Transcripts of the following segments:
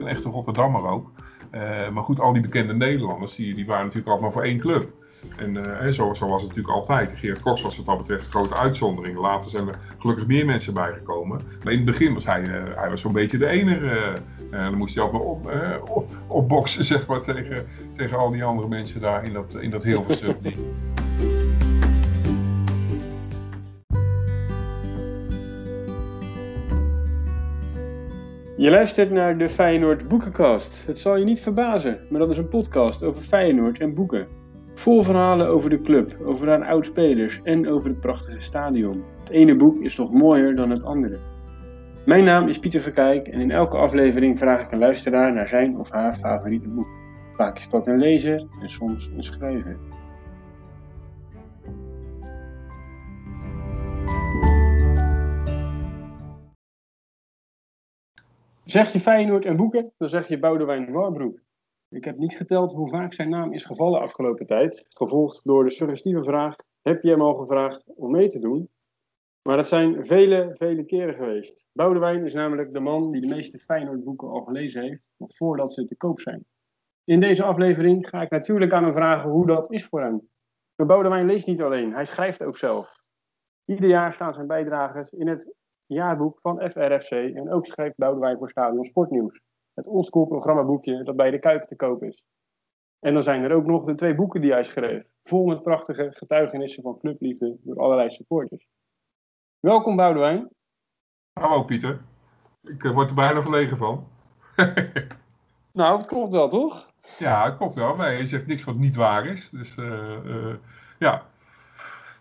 een echte Rotterdammer ook. maar goed, al die bekende Nederlanders, die, die waren natuurlijk altijd maar voor één club. En, en zo, zo, was het natuurlijk altijd. Geert Koks was wat dat betreft een grote uitzondering. Later zijn er gelukkig meer mensen bijgekomen. Maar in het begin was hij, hij was zo'n beetje de enige. dan moest hij altijd op, op, opboksen zeg maar, tegen, tegen al die andere mensen daar in dat, in dat Hilversum. Je luistert naar de Feyenoord Boekenkast. Het zal je niet verbazen, maar dat is een podcast over Feyenoord en boeken. Vol verhalen over de club, over haar oudspelers en over het prachtige stadion. Het ene boek is nog mooier dan het andere. Mijn naam is Pieter Verkijk en in elke aflevering vraag ik een luisteraar naar zijn of haar favoriete boek. Vaak is dat een lezer en soms een schrijver. Zeg je Feyenoord en boeken, dan zeg je Boudewijn Warbroek. Ik heb niet geteld hoe vaak zijn naam is gevallen afgelopen tijd, gevolgd door de suggestieve vraag: heb je hem al gevraagd om mee te doen? Maar dat zijn vele, vele keren geweest. Boudewijn is namelijk de man die de meeste Feyenoord-boeken al gelezen heeft, nog voordat ze te koop zijn. In deze aflevering ga ik natuurlijk aan hem vragen hoe dat is voor hem. Maar Boudewijn leest niet alleen, hij schrijft ook zelf. Ieder jaar staan zijn bijdragers in het jaarboek van FRFC en ook schreef Boudewijn voor Stadion Sportnieuws. Het oldschool programmaboekje dat bij de Kuip te koop is. En dan zijn er ook nog de twee boeken die hij schreef, vol met prachtige getuigenissen van clubliefde door allerlei supporters. Welkom Boudewijn. Hallo Pieter. Ik eh, word er bijna verlegen van. nou, het klopt wel, toch? Ja, het klopt wel. Nee, je zegt niks wat niet waar is. Dus uh, ja,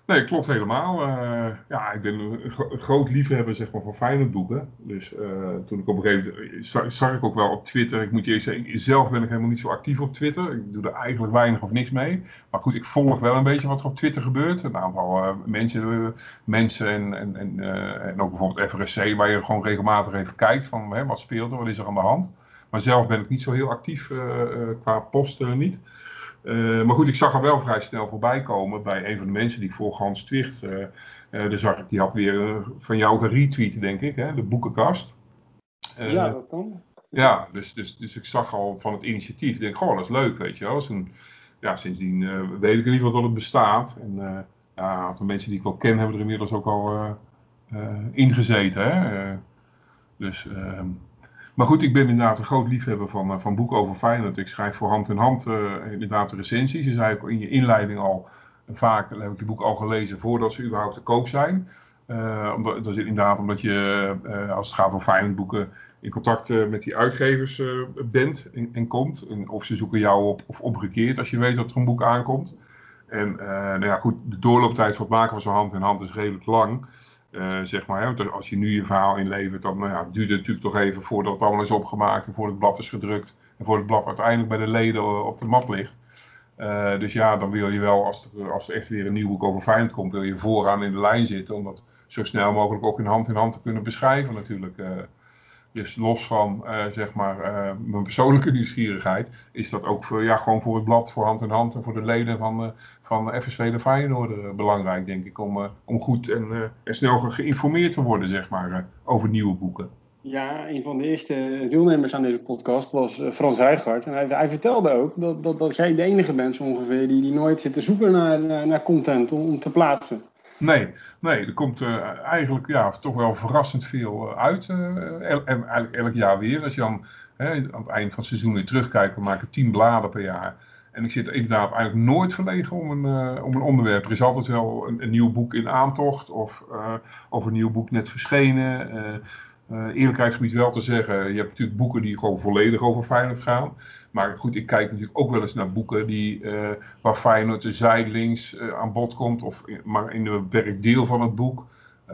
Nee, klopt helemaal. Uh, ja, ik ben een groot liefhebber zeg maar, van Feyenoord boeken. Dus uh, toen ik op een gegeven moment zag, zag, ik ook wel op Twitter. Ik moet je zeggen, zelf ben ik helemaal niet zo actief op Twitter. Ik doe er eigenlijk weinig of niks mee. Maar goed, ik volg wel een beetje wat er op Twitter gebeurt. Een aantal mensen, mensen en, en, en, en, ook bijvoorbeeld FRSC, waar je gewoon regelmatig even kijkt van hè, wat speelt er, wat is er aan de hand. Maar zelf ben ik niet zo heel actief qua posten niet. Uh, maar goed, ik zag er wel vrij snel voorbij komen bij een van de mensen die volg, Hans Twicht. Uh, uh, zag ik, die had weer van jou geretweet, denk ik, hè, de boekenkast. ja, dat kan. Ja, dus, dus, dus ik zag al van het initiatief, ik denk, goh, dat is leuk, weet je wel. Dus en, ja, sindsdien weet ik in ieder geval dat het bestaat. En ja, een aantal mensen die ik wel ken, hebben er inmiddels ook al ingezeten. Hè. dus ehm, maar goed, ik ben inderdaad een groot liefhebber van, uh, van boeken over Feyenoord. Ik schrijf voor hand in hand uh, inderdaad de recensies. Je zei ook in je inleiding al, vaak heb ik je boek al gelezen voordat ze überhaupt te koop zijn. Dat is inderdaad omdat je, als het gaat om Feyenoord boeken, in contact met die uitgevers bent en, en komt. En of ze zoeken jou op of omgekeerd als je weet dat er een boek aankomt. En nou ja, goed, de doorlooptijd voor het maken van zo'n hand in hand is redelijk lang. Uh, zeg maar, hè? Want als je nu je verhaal inlevert, dan nou ja, duurt het natuurlijk toch even voordat het allemaal is opgemaakt en voordat het blad is gedrukt en voordat het blad uiteindelijk bij de leden op de mat ligt. Uh, dus ja, dan wil je wel, als er, als er echt weer een nieuw boek over Feyenoord komt, wil je vooraan in de lijn zitten om dat zo snel mogelijk ook in hand in hand te kunnen beschrijven natuurlijk. Uh, dus los van zeg maar, mijn persoonlijke nieuwsgierigheid, is dat ook voor, ja, gewoon voor het blad, voor hand in hand en voor de leden van, van FSV de Feyenoord belangrijk, denk ik, om, om goed en, en snel geïnformeerd te worden, zeg maar, over nieuwe boeken. Ja, een van de eerste deelnemers aan deze podcast was Frans Heijgaard. En hij, hij, vertelde ook dat, dat, dat jij de enige bent ongeveer die, die nooit zit te zoeken naar, naar content om, om te plaatsen. Nee, nee, er komt uh, eigenlijk ja, toch wel verrassend veel uit. Uh, el, eigenlijk elk jaar weer. Als je dan hè, aan het eind van het seizoen weer terugkijkt, we maken tien bladen per jaar. En ik zit inderdaad eigenlijk nooit verlegen om een, om een onderwerp. Er is altijd wel een, een nieuw boek in aantocht of, of een nieuw boek net verschenen. Uh, eerlijkheidsgebied wel te zeggen, je hebt natuurlijk boeken die gewoon volledig over Feyenoord gaan. Maar goed, ik kijk natuurlijk ook wel eens naar boeken die, waar Feyenoord de zijdelings aan bod komt. Of in, maar in een beperkt deel van het boek.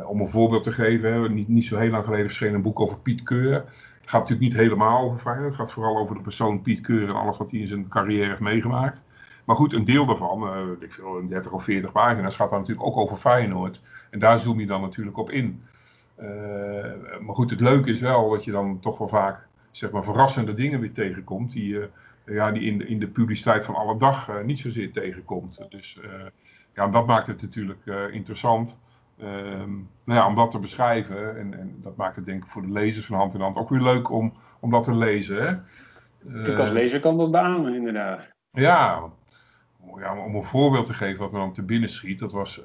om een voorbeeld te geven, niet, niet zo heel lang geleden verscheen een boek over Piet Keur. Het gaat natuurlijk niet helemaal over Feyenoord. Het gaat vooral over de persoon Piet Keur en alles wat hij in zijn carrière heeft meegemaakt. Maar goed, een deel daarvan, ik veel, 30 of 40 pagina's, gaat dan natuurlijk ook over Feyenoord. En daar zoom je dan natuurlijk op in. Uh, maar goed, het leuke is wel dat je dan toch wel vaak zeg maar, verrassende dingen weer tegenkomt. Die, uh, ja, die in, de, in de publiciteit van alle dag niet zozeer tegenkomt. Dus ja, dat maakt het natuurlijk interessant. Um, nou ja, om dat te beschrijven, en, en, dat maakt het denk ik voor de lezers van hand in hand ook weer leuk om, om dat te lezen. Hè? Ik als lezer kan dat beamen, inderdaad. Ja, ja, om een voorbeeld te geven wat me dan te binnen schiet. Dat was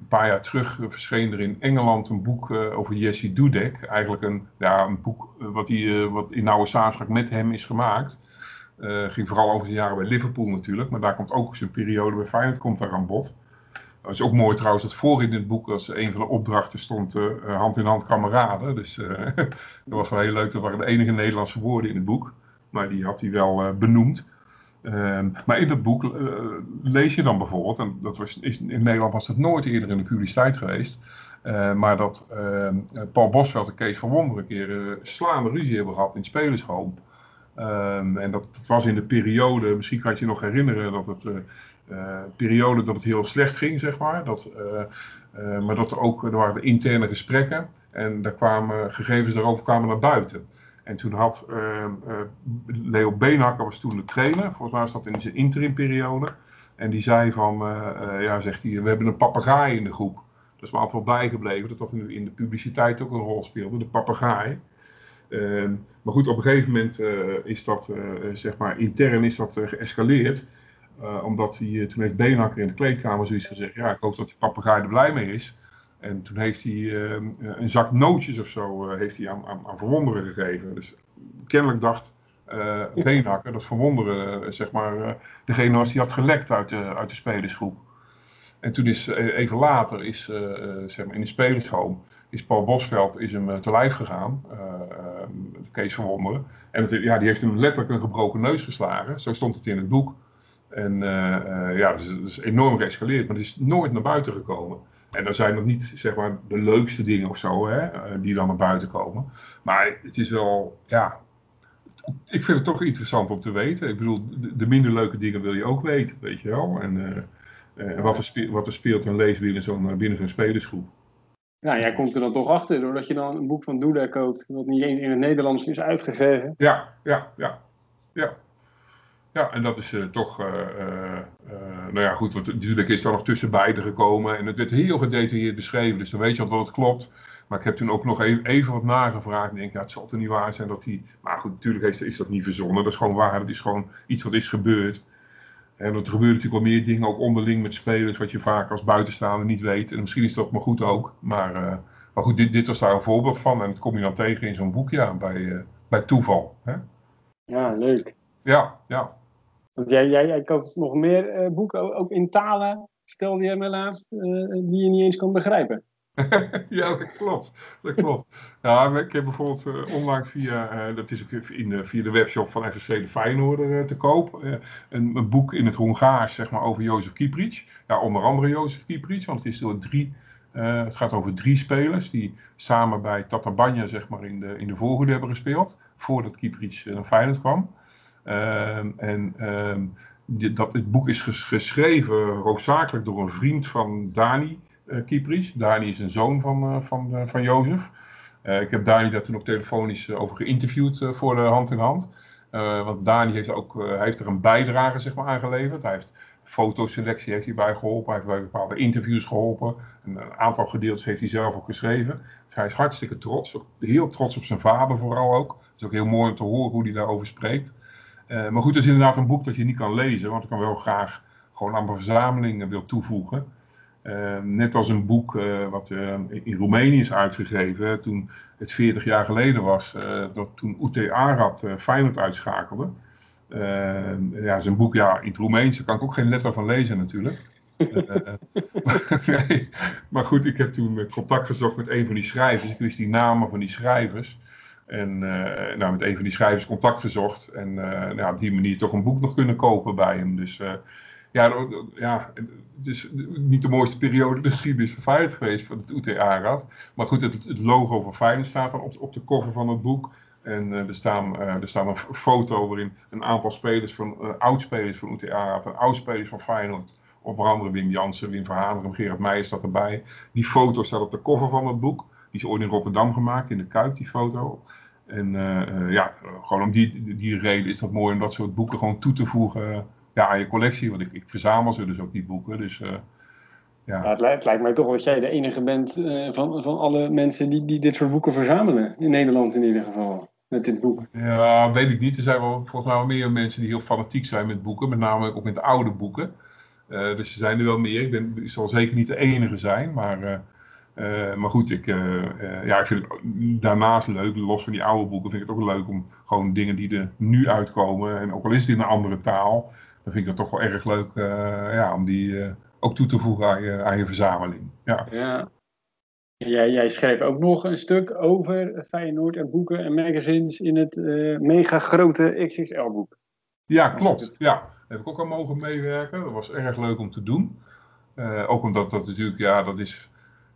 een paar jaar terug verscheen er in Engeland een boek over Jesse Dudek. Eigenlijk een, ja, een boek wat, die, wat in nauwe samenspraak met hem is gemaakt. Uh, ging vooral over zijn jaren bij Liverpool natuurlijk. Maar daar komt ook zijn periode bij Feyenoord komt daar aan bod. Het is ook mooi trouwens dat voor in het boek als een van de opdrachten stond hand in hand kameraden. Dus dat was wel heel leuk. Dat waren de enige Nederlandse woorden in het boek. Maar die had hij wel benoemd. Ehm, maar in dat boek lees je dan bijvoorbeeld, en dat was, in Nederland was dat nooit eerder in de publiciteit geweest, maar dat ehm, Paul Bosveld en Kees van Wonder een keer slaande ruzie hebben gehad in Spelershome. Um, en dat, was in de periode, misschien kan je je nog herinneren, dat het uh, periode dat het heel slecht ging, zeg maar. Dat, maar dat er ook, er waren interne gesprekken en daar kwamen gegevens daarover kwamen naar buiten. En toen had ehm, Leo Beenhakker was toen de trainer, volgens mij was dat in zijn interimperiode. En die zei van, ja zegt hij, we hebben een papegaai in de groep. Dat is me altijd wel bijgebleven, dat dat nu in de publiciteit ook een rol speelde, de papegaai. Ehm, maar goed, op een gegeven moment is dat, zeg maar, intern is dat geëscaleerd. omdat hij, toen heeft Beenhakker in de kleedkamer zoiets gezegd, ja, ik hoop dat die papegaai er blij mee is. En toen heeft hij ehm, een zak nootjes of zo heeft hij aan, aan, aan Verwonderen gegeven. Dus kennelijk dacht Beenhakker dat Verwonderen, zeg maar, degene was die had gelekt uit de, uit de spelersgroep. En toen is even later, is, zeg maar, in de spelershome, is Paul Bosveld is hem eh, te lijf gegaan, uh, Kees van Wonderen. En het, ja, die heeft hem letterlijk een gebroken neus geslagen. Zo stond het in het boek. En uh, ja, dat is, dat is, enorm geëscaleerd, maar het is nooit naar buiten gekomen. En dan zijn nog niet zeg maar, de leukste dingen of zo, hè, die dan naar buiten komen. Maar het is wel, ja, ik vind het toch interessant om te weten. Ik bedoel, de, de minder leuke dingen wil je ook weten, weet je wel. En, wat, er speelt, wat er speelt en leeft binnen zo'n binnen zo'n spelersgroep. Nou, jij komt er dan toch achter, doordat je dan een boek van Doeda koopt, wat niet eens in het Nederlands is uitgegeven. Ja, ja, ja. Ja, ja en dat is uh, toch, uh, uh, nou ja goed, want natuurlijk is er nog tussen beiden gekomen en het werd heel gedetailleerd beschreven, dus dan weet je al dat het klopt. Maar ik heb toen ook nog even, even wat nagevraagd. Ik denk, ja, het zal toch niet waar zijn dat hij. Maar goed, natuurlijk is, is dat niet verzonnen. Dat is gewoon waar. Het is gewoon iets wat is gebeurd. En er gebeuren natuurlijk wel meer dingen, ook onderling met spelers, wat je vaak als buitenstaander niet weet. En misschien is dat maar goed ook. Maar, maar goed, dit, dit, was daar een voorbeeld van. En dat kom je dan tegen in zo'n boek, ja, bij, bij toeval. Hè? Ja, leuk. Ja, ja. Want jij, jij, jij koopt nog meer uh, boeken, ook in talen, vertelde jij me laatst, die je niet eens kan begrijpen. ja, dat klopt. Dat klopt. Ja, ik heb bijvoorbeeld uh, onlangs via, uh, dat is ook in de, via de webshop van FSC de Feyenoorder uh, te koop, een, een, boek in het Hongaars zeg maar, over Jozef Kieprits. Ja, onder andere Jozef Kieprits, want het, is door drie, het gaat over drie spelers die samen bij Tatabanya zeg maar, in, de, in de voorhoede hebben gespeeld, voordat Kieprits naar Feyenoord kwam. Ehm, en ehm, dat, het boek is ges geschreven hoofdzakelijk door een vriend van Dani, uh. Dani is een zoon van, uh, van, uh, van Jozef. ik heb Dani daar toen ook telefonisch over geïnterviewd voor de hand in hand. want Dani heeft, ook, heeft er een bijdrage zeg maar, aan geleverd. Hij heeft fotoselectie heeft hij bij geholpen. Hij heeft bij bepaalde interviews geholpen. Een, een aantal gedeeltes heeft hij zelf ook geschreven. Dus hij is hartstikke trots. Heel trots op zijn vader vooral ook. Het is ook heel mooi om te horen hoe hij daarover spreekt. Maar goed, het is inderdaad een boek dat je niet kan lezen. Want ik kan wel graag gewoon aan mijn verzameling wil toevoegen. Uh, net als een boek uh, wat in Roemenië is uitgegeven, toen het 40 jaar geleden was, dat toen Ute Arad Feyenoord uitschakelde. ja, is een boek ja, in het Roemeens, daar kan ik ook geen letter van lezen natuurlijk. maar, nee, maar goed, ik heb toen contact gezocht met een van die schrijvers. Ik wist die namen van die schrijvers. En nou, met een van die schrijvers contact gezocht. En nou, op die manier toch een boek nog kunnen kopen bij hem. Dus ja, ja, het is niet de mooiste periode de geschiedenis van Feyenoord geweest van het UTA-raad. Maar goed, het, logo van Feyenoord staat dan op, op de cover van het boek. En er, staan, er staat een foto waarin een aantal spelers van, uh, oud-spelers van UTA-raad en oud-spelers van Feyenoord, onder andere Wim Jansen, Wim Verhaneren, Gerard Meijer staat erbij. Die foto staat op de cover van het boek. Die is ooit in Rotterdam gemaakt, in de Kuip, die foto. En ja, gewoon om die, die reden is dat mooi om dat soort boeken gewoon toe te voegen ja, aan je collectie. Want ik, ik verzamel ze dus ook, die boeken. Dus, ja. het, lijkt, het, lijkt, mij toch dat jij de enige bent uh, van, van alle mensen die, die dit soort boeken verzamelen. In Nederland in ieder geval. met dit boek? Ja, weet ik niet. Er zijn wel, volgens mij wel meer mensen die heel fanatiek zijn met boeken. Met name ook met de oude boeken. dus er zijn er wel meer. Ik, ben, ik zal zeker niet de enige zijn. Maar uh, maar goed, ik, uh, uh, ja, ik vind het daarnaast leuk, los van die oude boeken, vind ik het ook leuk om gewoon dingen die er nu uitkomen, en ook al is het in een andere taal, dan vind ik het toch wel erg leuk ja, om die ook toe te voegen aan je, aan je verzameling. Ja. ja. Jij, jij schreef ook nog een stuk over Feyenoord en boeken en magazines in het mega grote XXL-boek. Ja, klopt. Ja, daar heb ik ook aan mogen meewerken. Dat was erg leuk om te doen. ook omdat dat natuurlijk, ja, dat is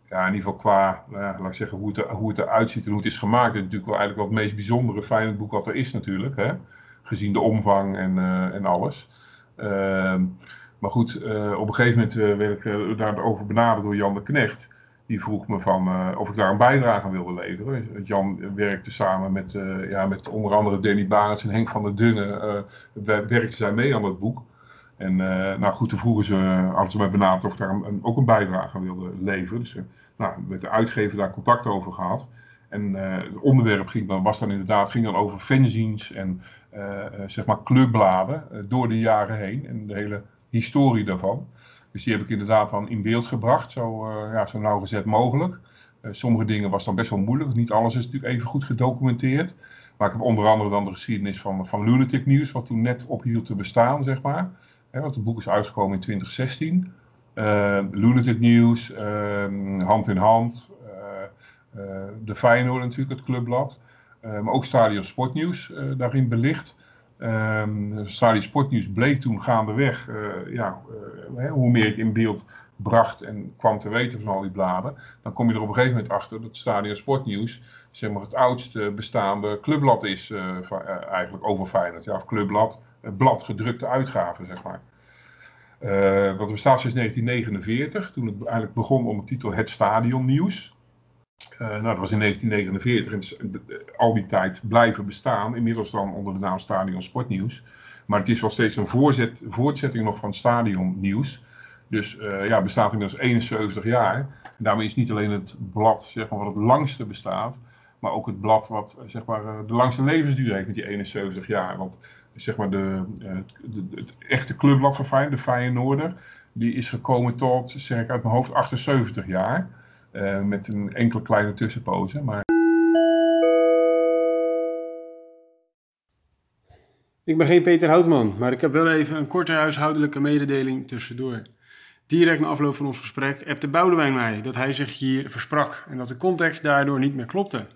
ja, in ieder geval qua, nou laat ik zeggen, hoe het, er, hoe het eruit ziet en hoe het is gemaakt. Het is natuurlijk wel eigenlijk wel het meest bijzondere fijne boek wat er is natuurlijk. Hè? Gezien de omvang en, uh, en alles. Uh, maar goed, uh, op een gegeven moment uh, werd ik daarover benaderd door Jan de Knecht. Die vroeg me van of ik daar een bijdrage aan wilde leveren. Jan werkte samen met, ja, met onder andere Danny Barends en Henk van der Dungen. werkten zij mee aan dat boek. En uh, nou goed, toen vroegen ze, hadden ze mij benaderd of ik daar een, ook een bijdrage aan wilde leveren. Dus uh, nou, met de uitgever daar contact over gehad. En uh, het onderwerp ging dan, was dan inderdaad ging dan over fanzines en zeg maar clubbladen door de jaren heen. En de hele historie daarvan. Dus die heb ik inderdaad dan in beeld gebracht, zo, ja, zo nauwgezet mogelijk. sommige dingen was dan best wel moeilijk, niet alles is natuurlijk even goed gedocumenteerd. Maar ik heb onder andere dan de geschiedenis van, van Lunatic News, wat toen net ophield te bestaan, zeg maar. Hè, want het boek is uitgekomen in 2016. Uh, Lunatic News, uh, Hand in Hand, uh, de Feyenoord natuurlijk, het clubblad. maar ook Stadion Sportnieuws daarin belicht. Um, Stadion Sportnieuws bleek toen gaandeweg, ja, hoe meer ik in beeld bracht en kwam te weten van al die bladen, dan kom je er op een gegeven moment achter dat Stadion Sportnieuws zeg maar, het oudste bestaande clubblad is eigenlijk over Feyenoord. Ja, of clubblad, blad gedrukte uitgaven, zeg maar. Uh, wat bestaat sinds 1949, toen het eigenlijk begon onder de titel Het Stadion Nieuws. Uh, nou, dat was in 1949 en al die tijd blijven bestaan, inmiddels dan onder de naam Stadion Sportnieuws. Maar het is wel steeds een voortzetting nog van Stadion Nieuws. Dus uh, ja, bestaat inmiddels 71 jaar. En daarmee is niet alleen het blad zeg maar, wat het langste bestaat, maar ook het blad wat zeg maar, de langste levensduur heeft met die 71 jaar. Want zeg maar de, eh, de, het echte clubblad van Feyenoord, de Feyenoorder, die is gekomen tot, zeg ik uit mijn hoofd, 78 jaar. Uh, met een enkele kleine tussenpoze. Maar... Ik ben geen Peter Houtman, maar ik heb wel even een korte huishoudelijke mededeling tussendoor. Direct na afloop van ons gesprek appte Boudewijn mij dat hij zich hier versprak en dat de context daardoor niet meer klopte.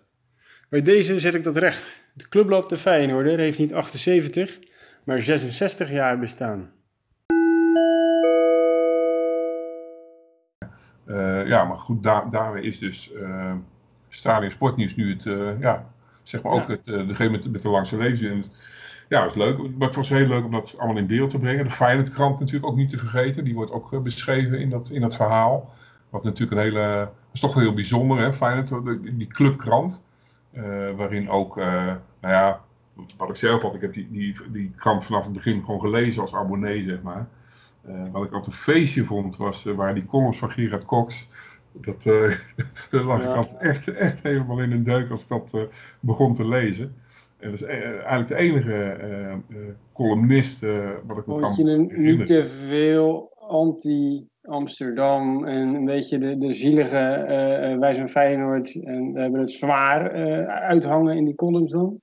Bij deze zet ik dat recht. Het clubblad De Feyenoorder heeft niet 78, maar 66 jaar bestaan. Uh, ja, maar goed, daar, daarmee is dus uh, Stadion Sportnieuws nu het, uh, ja, zeg maar ook ja. het, degene met, met de langste levensduur. Ja, dat is leuk. Maar het was heel leuk om dat allemaal in beeld te brengen. De Feyenoordkrant natuurlijk ook niet te vergeten. Die wordt ook beschreven in dat, in dat verhaal. Wat natuurlijk een hele, dat is toch wel heel bijzonder, hè, Feyenoord, die clubkrant. Uh, waarin ook, uh, nou ja, wat ik zelf had, ik heb die, die, die krant vanaf het begin gewoon gelezen als abonnee, zeg maar. Uh, wat ik altijd een feestje vond, was waar die columns van Gerard Cox, dat, lag ja. ik altijd echt, echt helemaal in een duik als ik dat begon te lezen. En dat is eigenlijk de enige columnist wat ik me kan je hem niet te veel anti Amsterdam en een beetje de, de zielige uh, wij zijn Feyenoord en we hebben het zwaar uh, uithangen in die columns dan?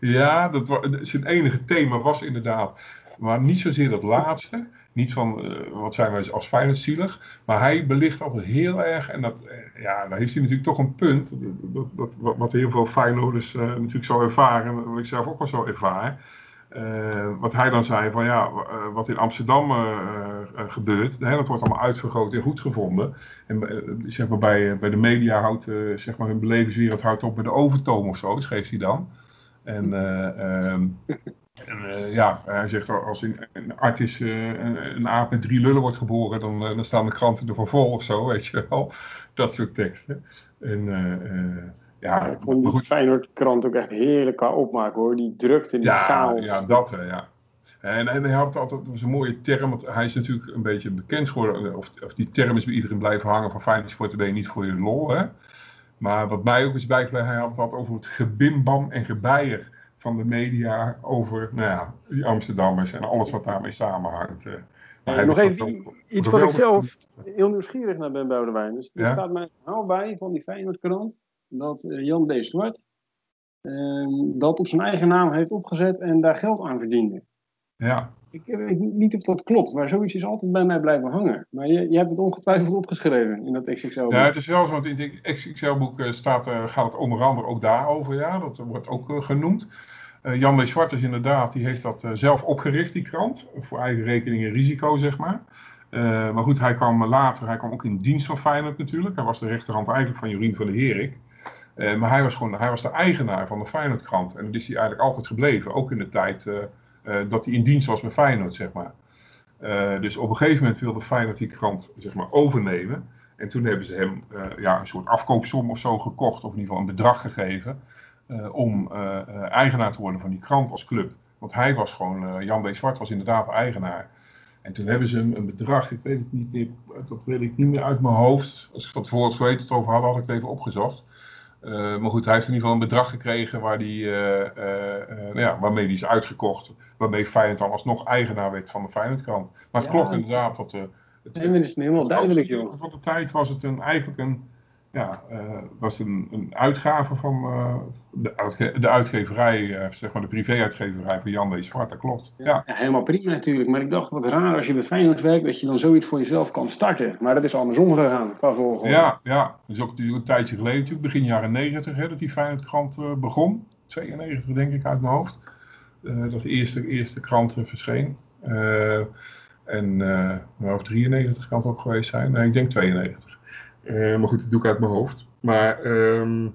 Ja, dat was, zijn enige thema was inderdaad, maar niet zozeer dat laatste. Niet van wat zijn wij als Feyenoord zielig, maar hij belicht altijd heel erg en dat, ja, daar heeft hij natuurlijk toch een punt. Dat, wat heel veel Feyenoorders natuurlijk zo ervaren, wat ik zelf ook wel zo ervaar. Uh, wat hij dan zei van ja, uh, wat in Amsterdam uh, gebeurt, dat wordt allemaal uitvergroot en goed gevonden. En zeg maar bij, bij de media houdt zeg maar hun belevingswereld houdt op bij de overtoom of zo, schreef hij dan. En, ehm, en ja, hij zegt als een, een artis een, een, aap met drie lullen wordt geboren, dan, dan staan de kranten ervan vol of zo, weet je wel. Dat soort teksten. En ja, ik vond die Feyenoord-krant ook echt heerlijk qua opmaken hoor. Die drukte, die ja, chaos. Ja, dat ja. En, en hij had altijd, dat was een mooie term, want hij is natuurlijk een beetje bekend geworden, of, of die term is bij iedereen blijven hangen van Feyenoord sport ben je niet voor je lol, hè. Maar wat mij ook is bijgebleven, hij had het wat over het gebimbam en gebeier van de media over nou ja, die Amsterdammers en alles wat daarmee samenhangt. Ja, nog even iets wat ik zelf heel nieuwsgierig naar ben, Boudewijn. Dus er staat mij een verhaal bij van die Feyenoordkrant dat uh, Jan D. Zwart uh, dat op zijn eigen naam heeft opgezet en daar geld aan verdiende. Ja. Ik weet niet of dat klopt, maar zoiets is altijd bij mij blijven hangen. Maar je, je hebt het ongetwijfeld opgeschreven in dat XXL-boek. Ja, het is wel zo, want in het XXL-boek eh, staat, gaat het onder andere ook daarover, ja. Dat wordt ook uh, genoemd. Jan W. Zwart is inderdaad, die heeft dat zelf opgericht, die krant. Voor eigen rekening en risico, zeg maar. maar goed, hij kwam later, hij kwam ook in dienst van Feyenoord natuurlijk. Hij was de rechterhand eigenlijk van Jorien van der Herik. Maar hij was gewoon hij was de eigenaar van de Feyenoordkrant. En dat is hij eigenlijk altijd gebleven, ook in de tijd uh, dat hij in dienst was met Feyenoord, zeg maar. Dus op een gegeven moment wilde Feyenoord die krant zeg maar, overnemen. En toen hebben ze hem ja, een soort afkoopsom of zo gekocht, of in ieder geval een bedrag gegeven, om eigenaar te worden van die krant als club. Want hij was gewoon, Jan B. Zwart was inderdaad eigenaar. En toen hebben ze hem een bedrag, ik weet het niet meer, dat weet ik niet meer uit mijn hoofd. Als ik van tevoren het geweten over had, had ik het even opgezocht. Uh, maar goed, hij heeft in ieder geval een bedrag gekregen waar die, uh, uh, nou ja, waarmee hij is uitgekocht. Waarmee Feyenoord dan alsnog eigenaar werd van de Feyenoordkrant. Maar het ja, klopt inderdaad dat... het, nee, dat is helemaal duidelijk, joh. Van de tijd was het een, eigenlijk een, ja, was een, een uitgave van de, uitge de uitgeverij, zeg maar de privé-uitgeverij van Jan. Zwart. Dat klopt. Ja. ja. helemaal prima natuurlijk. Maar ik dacht, wat raar als je bij Feyenoord werkt, dat je dan zoiets voor jezelf kan starten. Maar dat is andersom gegaan, qua volgorde. Ja, ja. Dat is ook een tijdje geleden, natuurlijk, begin jaren 90, hè, dat die Feyenoordkrant uh, begon. 92 denk ik uit mijn hoofd. Uh, dat de eerste, eerste krant uh, verscheen. en uh, of 93 kan het ook geweest zijn. Nee, ik denk 92. Maar goed, dat doe ik uit mijn hoofd. Maar um,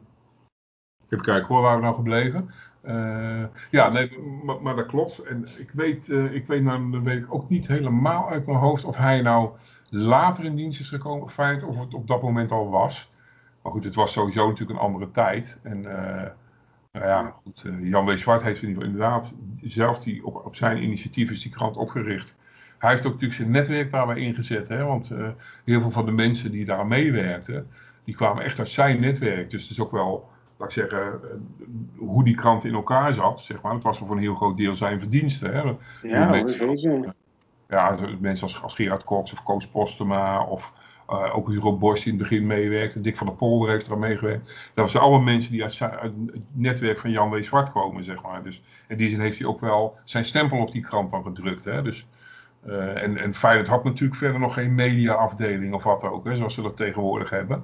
even kijken hoor, waar we nou gebleven. Uh, ja, nee, maar, maar, dat klopt. En ik weet, uh, ik weet, nou, weet ik ook niet helemaal uit mijn hoofd of hij nou later in dienst is gekomen, feit, of het op dat moment al was. Maar goed, het was sowieso natuurlijk een andere tijd. En nou ja, goed, Jan W. Zwart heeft in ieder geval inderdaad zelf die, op, op zijn initiatief is die krant opgericht. Hij heeft ook natuurlijk zijn netwerk daarbij ingezet, hè, want heel veel van de mensen die daar meewerkten, die kwamen echt uit zijn netwerk. Dus het is ook wel laat ik zeggen, eh, hoe die krant in elkaar zat, zeg maar. Het was voor een heel groot deel zijn verdiensten. Hè. Ja, mensen, als, ja, mensen als, als Gerard of Koos Postema of uh, ook Hugo Borst die in het begin meewerkte. Dick van der Polder heeft er aan meegewerkt. Dat zijn allemaal mensen die uit, uit, het netwerk van Jan W. Zwart komen, zeg maar. Dus in die zin heeft hij ook wel zijn stempel op die krant dan gedrukt. Hè. Dus, uh, en, en Feyenoord had natuurlijk verder nog geen mediaafdeling of wat ook, hè, zoals ze dat tegenwoordig hebben.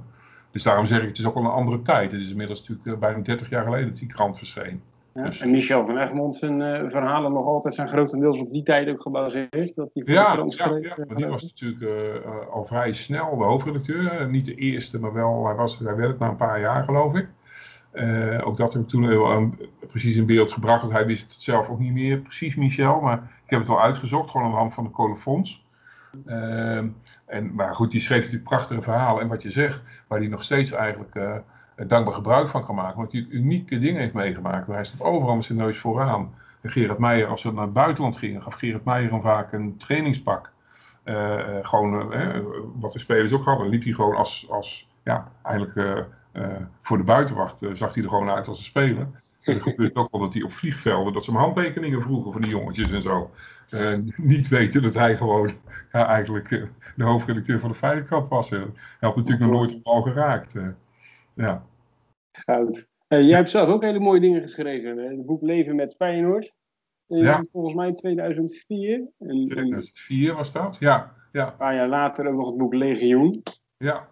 Dus daarom zeg ik, het is ook al een andere tijd. Het is inmiddels natuurlijk uh, bijna 30 jaar geleden dat die krant verscheen. Ja, dus, en Michel van Egmond zijn uh, verhalen nog altijd zijn grotendeels op die tijd ook gebaseerd. Dat die ja, ja, schreef, ja, maar die was natuurlijk al vrij snel de hoofdredacteur. niet de eerste, maar wel, hij, was, hij werd het na een paar jaar geloof ik. Ook dat heb ik toen heel, precies in beeld gebracht, want hij wist het zelf ook niet meer precies, Michel. Maar ik heb het wel uitgezocht, gewoon aan de hand van de colofons. Uh, en, maar goed, die schreef natuurlijk prachtige verhalen. En wat je zegt, waar hij nog steeds eigenlijk uh, dankbaar gebruik van kan maken. Want hij unieke dingen heeft meegemaakt. Hij staat overal met zijn neus vooraan. En Gerard Meijer, als ze naar het buitenland gingen, gaf Gerard Meijer hem vaak een trainingspak. Gewoon wat de spelers ook hadden. Dan liep hij gewoon als, als ja, eigenlijk voor de buitenwacht, zag hij er gewoon uit als een speler. En het gebeurt ook wel dat hij op vliegvelden, dat ze hem handtekeningen vroegen van die jongetjes en zo. Uh, niet weten dat hij gewoon ja, eigenlijk uh, de hoofdredacteur van de Veiligheid was. Hij had natuurlijk nog nooit een bal geraakt. Uh, ja. Goud. jij hebt zelf ook hele mooie dingen geschreven. Het boek Leven met Feyenoord. Ja. Volgens mij 2004. En, 2004 was dat, ja. ja. Een paar jaar later ook nog het boek Legioen. Ja.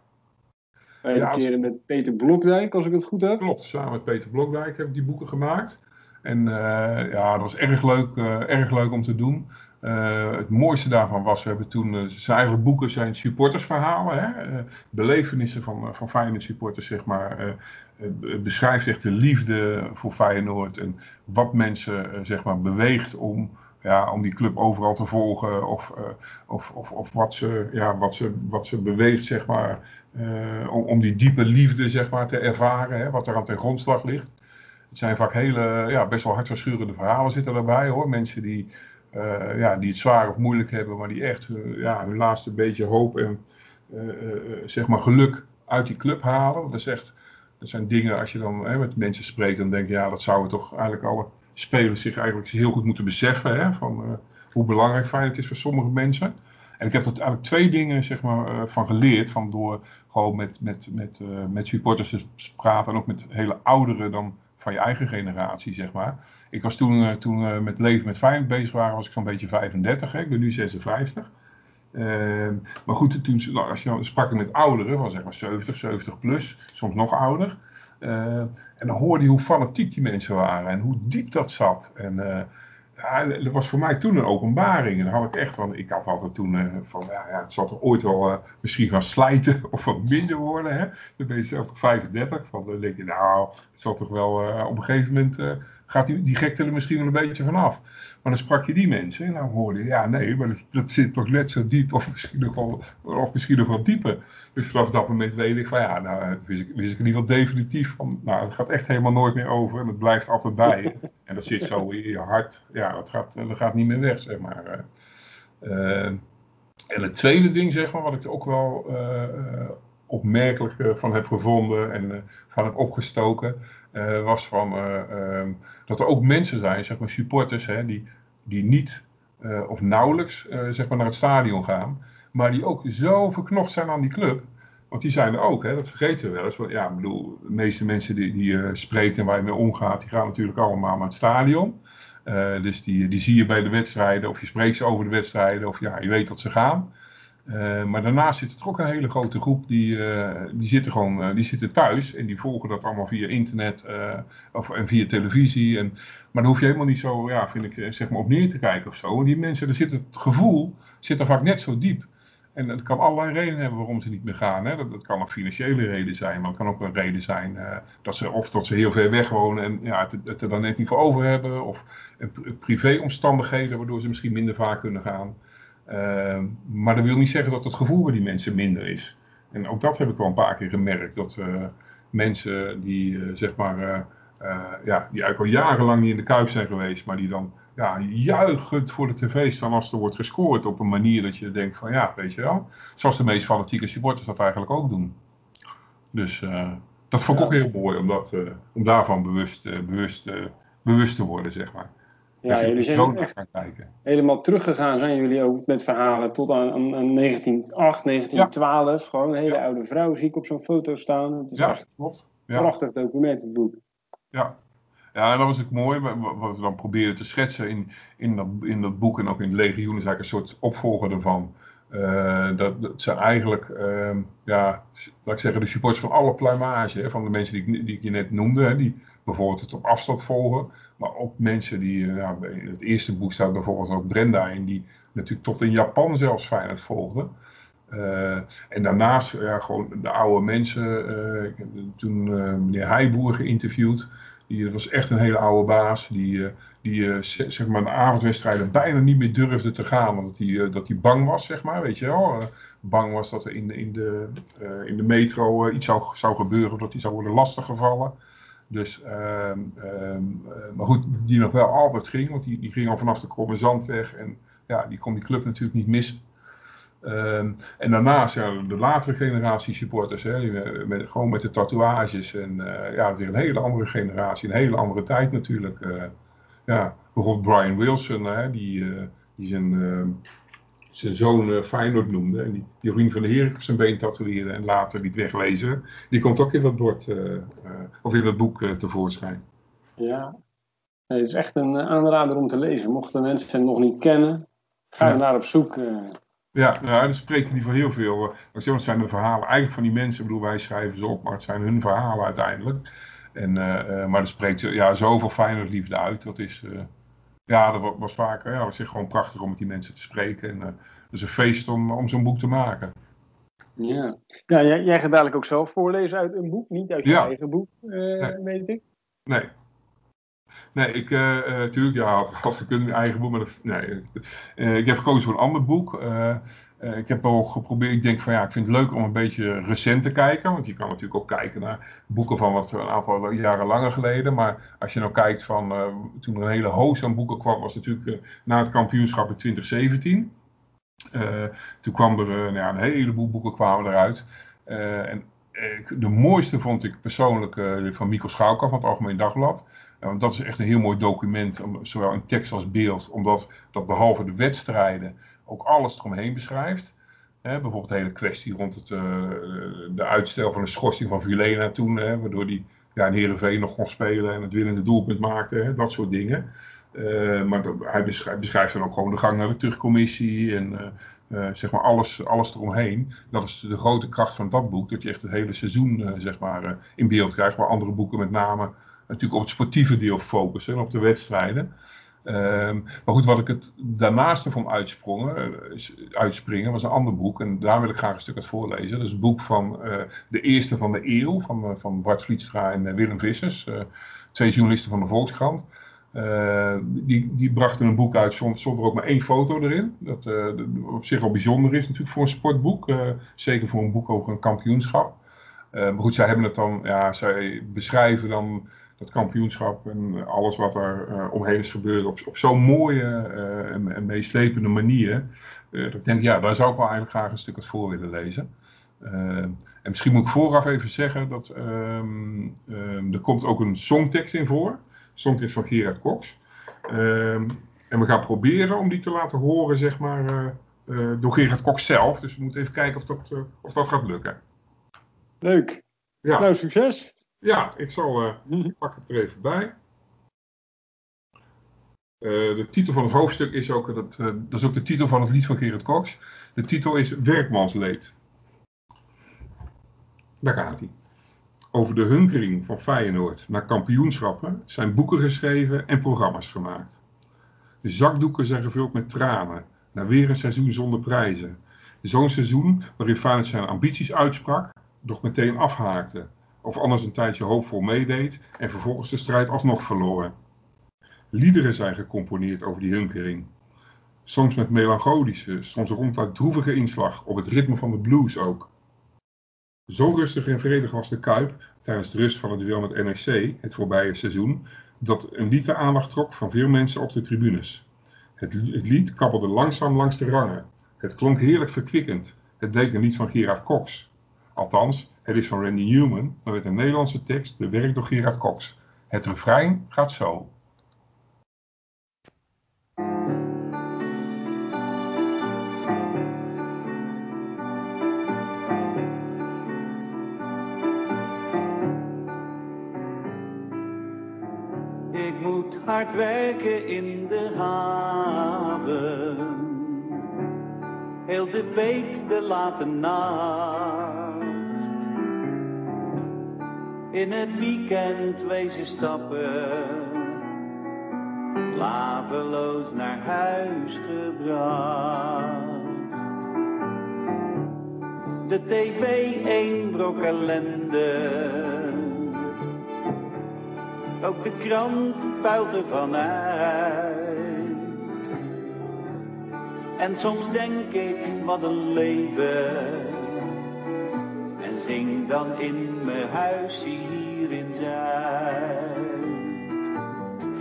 Beide ja, keren met Peter Blokdijk, als ik het goed heb. Klopt, samen met Peter Blokdijk heb ik die boeken gemaakt. En uh, ja, dat was erg leuk, uh, erg leuk om te doen. Uh, het mooiste daarvan was, we hebben toen, zijn eigen boeken zijn supportersverhalen, hè? belevenissen van, van Feyenoord supporters, zeg maar. het beschrijft echt de liefde voor Feyenoord en wat mensen, zeg maar, beweegt om, ja, om die club overal te volgen of, of, of, of wat, ze, ja, wat, ze, wat ze beweegt, zeg maar, om, om die diepe liefde, zeg maar, te ervaren, hè? wat er aan ten grondslag ligt. Het zijn vaak hele, ja, best wel hartverscheurende verhalen zitten erbij hoor. Mensen die, uh, ja, die het zwaar of moeilijk hebben, maar die echt ja, hun laatste beetje hoop en zeg maar geluk uit die club halen. Dat is echt, dat zijn dingen, als je dan hè, met mensen spreekt, dan denk je, ja, dat zouden toch eigenlijk alle spelers zich eigenlijk heel goed moeten beseffen. Hè, van uh, hoe belangrijk Feyenoord is voor sommige mensen. En ik heb er eigenlijk twee dingen zeg maar, uh, van geleerd. Van door gewoon met, met, met, uh, met supporters te praten en ook met hele ouderen dan van je eigen generatie, zeg maar. Ik was toen, toen met leven met Feyenoord bezig waren, was ik zo'n beetje 35. Hè. Ik ben nu 56. Ehm, maar goed, toen, nou, als je sprak met ouderen, van zeg maar 70, 70 plus, soms nog ouder. Uh, en dan hoorde je hoe fanatiek die mensen waren en hoe diep dat zat. En uh, ja, dat was voor mij toen een openbaring. En dan had ik echt van, ik had altijd toen uh, van, ja, ja, het zal toch ooit wel misschien gaan slijten of wat minder worden. Hè? Dan ben je zelf toch 35. Van, dan denk je, nou, het zal toch wel op een gegeven moment gaat die, die gekte er misschien wel een beetje vanaf. Maar dan sprak je die mensen en dan hoorde je, ja nee, maar dat, dat, zit toch net zo diep of misschien nog wel, of misschien nog wel dieper. Dus vanaf dat moment weet ik van ja, nou wist ik, wist ik in ieder geval definitief van, nou het gaat echt helemaal nooit meer over en het blijft altijd bij je. En dat zit zo in je hart, ja dat gaat, dat gaat niet meer weg zeg maar. Uh, en het tweede ding zeg maar, wat ik ook wel uh, opmerkelijk van heb gevonden en van heb opgestoken, uh, was van, um, dat er ook mensen zijn, zeg maar supporters, hè, die, die niet of nauwelijks zeg maar naar het stadion gaan, maar die ook zo verknocht zijn aan die club. Want die zijn er ook, hè, dat vergeten we wel eens. Ja, ik bedoel, de meeste mensen die, die uh, spreekt en waar je mee omgaat, die gaan natuurlijk allemaal naar het stadion. Dus die, die zie je bij de wedstrijden, of je spreekt ze over de wedstrijden, of ja, je weet dat ze gaan. Uh, maar daarnaast zit er ook een hele grote groep die, uh, die, zitten gewoon, uh, die zitten thuis en die volgen dat allemaal via internet of, en via televisie. En, maar daar hoef je helemaal niet zo, ja, vind ik, zeg maar op neer te kijken of zo. En die mensen, daar zit het gevoel zit er vaak net zo diep. En dat kan allerlei redenen hebben waarom ze niet meer gaan. Hè. Dat, dat kan ook financiële reden zijn, maar het kan ook een reden zijn dat ze, of dat ze heel ver weg wonen en ja, het, het er dan net niet voor over hebben. Of privéomstandigheden waardoor ze misschien minder vaak kunnen gaan. Uh, maar dat wil niet zeggen dat het gevoel bij die mensen minder is. En ook dat heb ik wel een paar keer gemerkt. Dat uh, mensen die, uh, zeg maar, uh, ja, die eigenlijk al jarenlang niet in de kuip zijn geweest, maar die dan ja, juichend voor de tv staan als er wordt gescoord op een manier dat je denkt van ja, weet je wel. Zoals de meest fanatieke supporters dat eigenlijk ook doen. Dus dat vond ik ja. ook heel mooi om, dat, om daarvan bewust, bewust, bewust te worden, zeg maar. Ja, jullie zijn echt helemaal teruggegaan zijn jullie ook met verhalen tot aan, aan, aan 1908, 1912. Ja. Gewoon een hele ja. oude vrouw zie ik op zo'n foto staan. Het is ja, echt klopt. een prachtig document, het boek. Ja. ja, en dat was ook mooi. Wat we dan proberen te schetsen in, in, dat, in dat boek en ook in het legioen is eigenlijk een soort opvolger ervan. Uh, dat, dat zijn eigenlijk, uh, ja, laat ik zeggen, de supporters van alle pluimage. Hè, van de mensen die ik, die ik je net noemde. Hè, die bijvoorbeeld het op afstand volgen. Maar ook mensen die, in het eerste boek staat bijvoorbeeld ook Brenda in. Die natuurlijk tot in Japan zelfs Feyenoord volgde. Uh, en daarnaast ja, gewoon de oude mensen. heb toen meneer Heijboer geïnterviewd. Die was echt een hele oude baas. Die, die zeg maar de avondwedstrijden bijna niet meer durfde te gaan. Omdat hij dat bang was, zeg maar. Weet je wel. bang was dat er in, in, de, in de metro iets zou, zou gebeuren. Dat hij zou worden lastiggevallen. Dus, uh, uh, maar goed, die nog wel altijd ging, want die, die ging al vanaf de Kromme Zandweg. En ja, die kon die club natuurlijk niet missen. Um, en daarnaast, ja, de latere generatie supporters, hè, die, met, gewoon met de tatoeages. En uh, ja, weer een hele andere generatie, een hele andere tijd natuurlijk. Ja, bijvoorbeeld Brian Wilson, hè, die, uh, die zijn ehm, zijn zoon uh, Feyenoord noemde. En die Jorien van der Heer op zijn been tatoeëerde en later liet weglezen. Die komt ook in dat bord, uh, uh, of in dat boek tevoorschijn. Ja, nee, het is echt een aanrader om te lezen. Mochten mensen het nog niet kennen, ga er ja. naar op zoek. Ja, nou, dan spreken die van heel veel. Het zijn de verhalen eigenlijk van die mensen. Ik bedoel, wij schrijven ze op, maar het zijn hun verhalen uiteindelijk. En, maar er spreekt ja, zoveel Feyenoord liefde uit. Dat is ja, dat was vaak, ja, was gewoon prachtig om met die mensen te spreken. En uh, het is een feest om, om zo'n boek te maken. Ja, ja jij, jij gaat dadelijk ook zelf voorlezen uit een boek, niet uit je ja. eigen boek, uh, nee. weet ik. Nee. Nee, ik, uh, uh, tuurlijk, ja, had, gekund mijn eigen boek, maar nee. Uh, ik heb gekozen voor een ander boek. Ik heb wel geprobeerd, ik denk van ja, ik vind het leuk om een beetje recent te kijken. Want je kan natuurlijk ook kijken naar boeken van wat een aantal jaren langer geleden. Maar als je nou kijkt van toen er een hele hoos aan boeken kwam, was natuurlijk na het kampioenschap in 2017. toen kwam er nou ja, een heleboel boeken kwamen eruit. en de mooiste vond ik persoonlijk van Mikkel Schouwkamp van het Algemeen Dagblad. Want dat is echt een heel mooi document, zowel in tekst als beeld. Omdat dat behalve de wedstrijden ook alles eromheen beschrijft. bijvoorbeeld de hele kwestie rond het, de uitstel van de schorsing van Vilena toen. waardoor die ja, in Heerenveen nog kon spelen en het winnende doelpunt maakte. dat soort dingen. maar hij beschrijft, dan ook gewoon de gang naar de terugcommissie en uh, zeg maar alles, alles eromheen. Dat is de grote kracht van dat boek, dat je echt het hele seizoen uh, zeg maar, uh, in beeld krijgt. Maar andere boeken met name natuurlijk op het sportieve deel focussen en op de wedstrijden. Ehm, maar goed, wat ik het daarnaast ervan uitsprongen, uitspringen was een ander boek. En daar wil ik graag een stuk uit voorlezen. Dat is het boek van de eerste van de eeuw, van, van Bart Vlietstra en Willem Vissers. twee journalisten van de Volkskrant. Uh, die, die brachten een boek uit zonder, ook maar één foto erin. Dat uh, op zich al bijzonder is natuurlijk voor een sportboek. Uh, zeker voor een boek over een kampioenschap. maar goed, zij hebben het dan, ja, zij beschrijven dan dat kampioenschap en alles wat er omheen is gebeurd op, op zo'n mooie en, en, meeslepende manier. dat ik denk, ja, daar zou ik wel eigenlijk graag een stuk uit voor willen lezen. en misschien moet ik vooraf even zeggen dat ehm, ehm, er komt ook een songtekst in voor songtekst van Gerard Cox. Ehm, en we gaan proberen om die te laten horen, zeg maar, uh, uh, door Gerard Cox zelf. Dus we moeten even kijken of dat, uh, of dat gaat lukken. Leuk. Ja. Nou, succes. Ja, ik zal, ik pak het er even bij. de titel van het hoofdstuk is ook, dat, dat is ook de titel van het lied van Gerard Cox. De titel is Werkmansleed. Daar gaat hij. Over de hunkering van Feyenoord naar kampioenschappen zijn boeken geschreven en programma's gemaakt. De zakdoeken zijn gevuld met tranen, na weer een seizoen zonder prijzen. Zo'n seizoen waarin Feyenoord zijn ambities uitsprak, doch meteen afhaakte. Of anders een tijdje hoopvol meedeed en vervolgens de strijd alsnog verloor. Liederen zijn gecomponeerd over die hunkering. Soms met melancholische, soms ronduit droevige inslag op het ritme van de blues ook. Zo rustig en vredig was de Kuip tijdens de rust van het duel met NEC het voorbije seizoen, dat een lied de aandacht trok van veel mensen op de tribunes. Het, lied kabbelde langzaam langs de rangen. Het klonk heerlijk verkwikkend. Het bleek een lied van Gerard Cox. Althans, het is van Randy Newman, maar met een Nederlandse tekst bewerkt door Gerard Cox. Het refrein gaat zo. Hard werken in de haven. Heel de week de late nacht. In het weekend wezen stappen. Laveloos naar huis gebracht. De tv één brok ellende ook de krant puilt ervan uit. En soms denk ik, wat een leven. En zing dan in mijn huis hier in Zuid.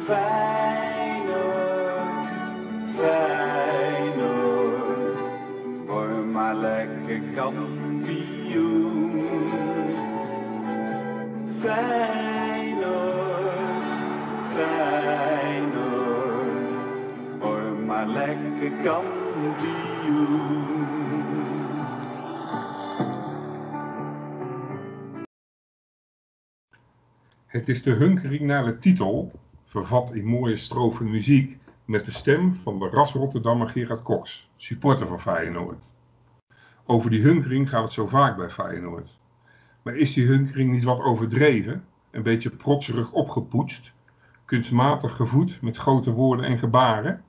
Feyenoord, Feyenoord, word maar lekker kampioen. Het is de hunkering naar de titel, vervat in mooie strofe muziek, met de stem van de ras Rotterdammer Gerard Cox, supporter van Feyenoord. Over die hunkering gaat het zo vaak bij Feyenoord. Maar is die hunkering niet wat overdreven, een beetje protserig opgepoetst, kunstmatig gevoed met grote woorden en gebaren?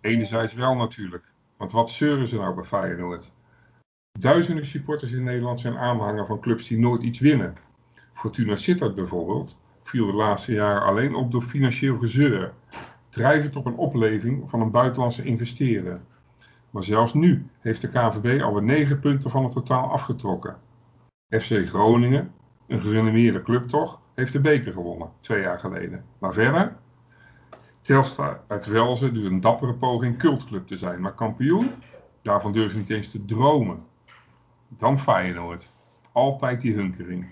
Enerzijds wel natuurlijk. Want wat zeuren ze nou bij Feyenoord? Duizenden supporters in Nederland zijn aanhanger van clubs die nooit iets winnen. Fortuna Sittard bijvoorbeeld viel de laatste jaren alleen op door financieel gezeur, drijvend op een opleving van een buitenlandse investeerder. Maar zelfs nu heeft de KVB alweer 9 punten van het totaal afgetrokken. FC Groningen, een gerenommeerde club toch, heeft de beker gewonnen, twee jaar geleden. Maar verder, Telstar uit Velzen doet een dappere poging cultclub te zijn, maar kampioen? Daarvan durf je niet eens te dromen. Dan Feyenoord. altijd die hunkering.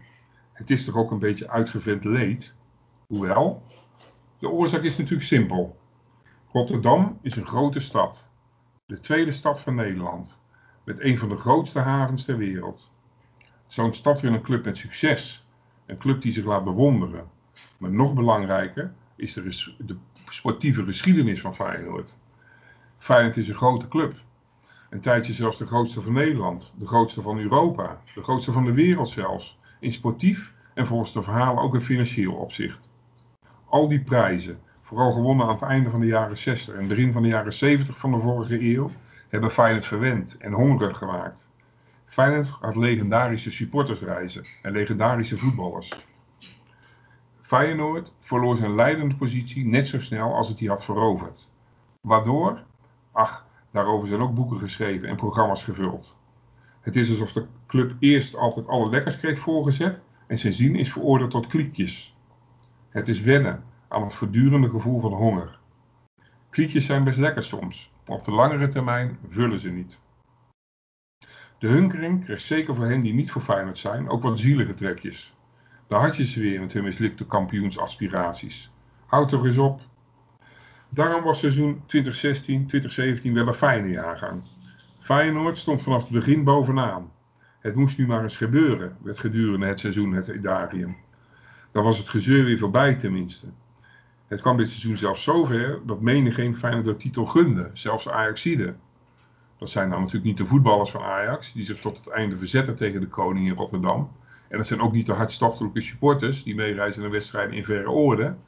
Het is toch ook een beetje uitgevent leed? Hoewel, de oorzaak is natuurlijk simpel. Rotterdam is een grote stad. De tweede stad van Nederland. Met een van de grootste havens ter wereld. Zo'n stad wil een club met succes. Een club die zich laat bewonderen. Maar nog belangrijker is de, de sportieve geschiedenis van Feyenoord. Feyenoord is een grote club. Een tijdje zelfs de grootste van Nederland, de grootste van Europa, de grootste van de wereld zelfs. In sportief en volgens de verhalen ook in financieel opzicht. Al die prijzen, vooral gewonnen aan het einde van de jaren 60 en begin van de jaren 70 van de vorige eeuw, hebben Feyenoord verwend en hongerig gemaakt. Feyenoord had legendarische supportersreizen en legendarische voetballers. Feyenoord verloor zijn leidende positie net zo snel als het die had veroverd. Waardoor? Ach, daarover zijn ook boeken geschreven en programma's gevuld. Het is alsof de club eerst altijd alle lekkers kreeg voorgezet en sindsdien is veroordeeld tot kliekjes. Het is wennen aan het voortdurende gevoel van honger. Kliekjes zijn best lekker soms, maar op de langere termijn vullen ze niet. De hunkering kreeg zeker voor hen die niet voor zijn ook wat zielige trekjes. Daar had je ze weer met hun mislukte kampioensaspiraties. Houd toch eens op. Daarom was seizoen 2016-2017 wel een fijne jaargang. Feyenoord stond vanaf het begin bovenaan. Het moest nu maar eens gebeuren, werd gedurende het seizoen het Edarium. Dan was het gezeur weer voorbij tenminste. Het kwam dit seizoen zelfs zover dat menigeen Feyenoord de titel gunde, zelfs Ajaxide. Dat zijn dan natuurlijk niet de voetballers van Ajax, die zich tot het einde verzetten tegen de koning in Rotterdam. En dat zijn ook niet de hartstochtelijke supporters die meereizen naar wedstrijden in verre oorden.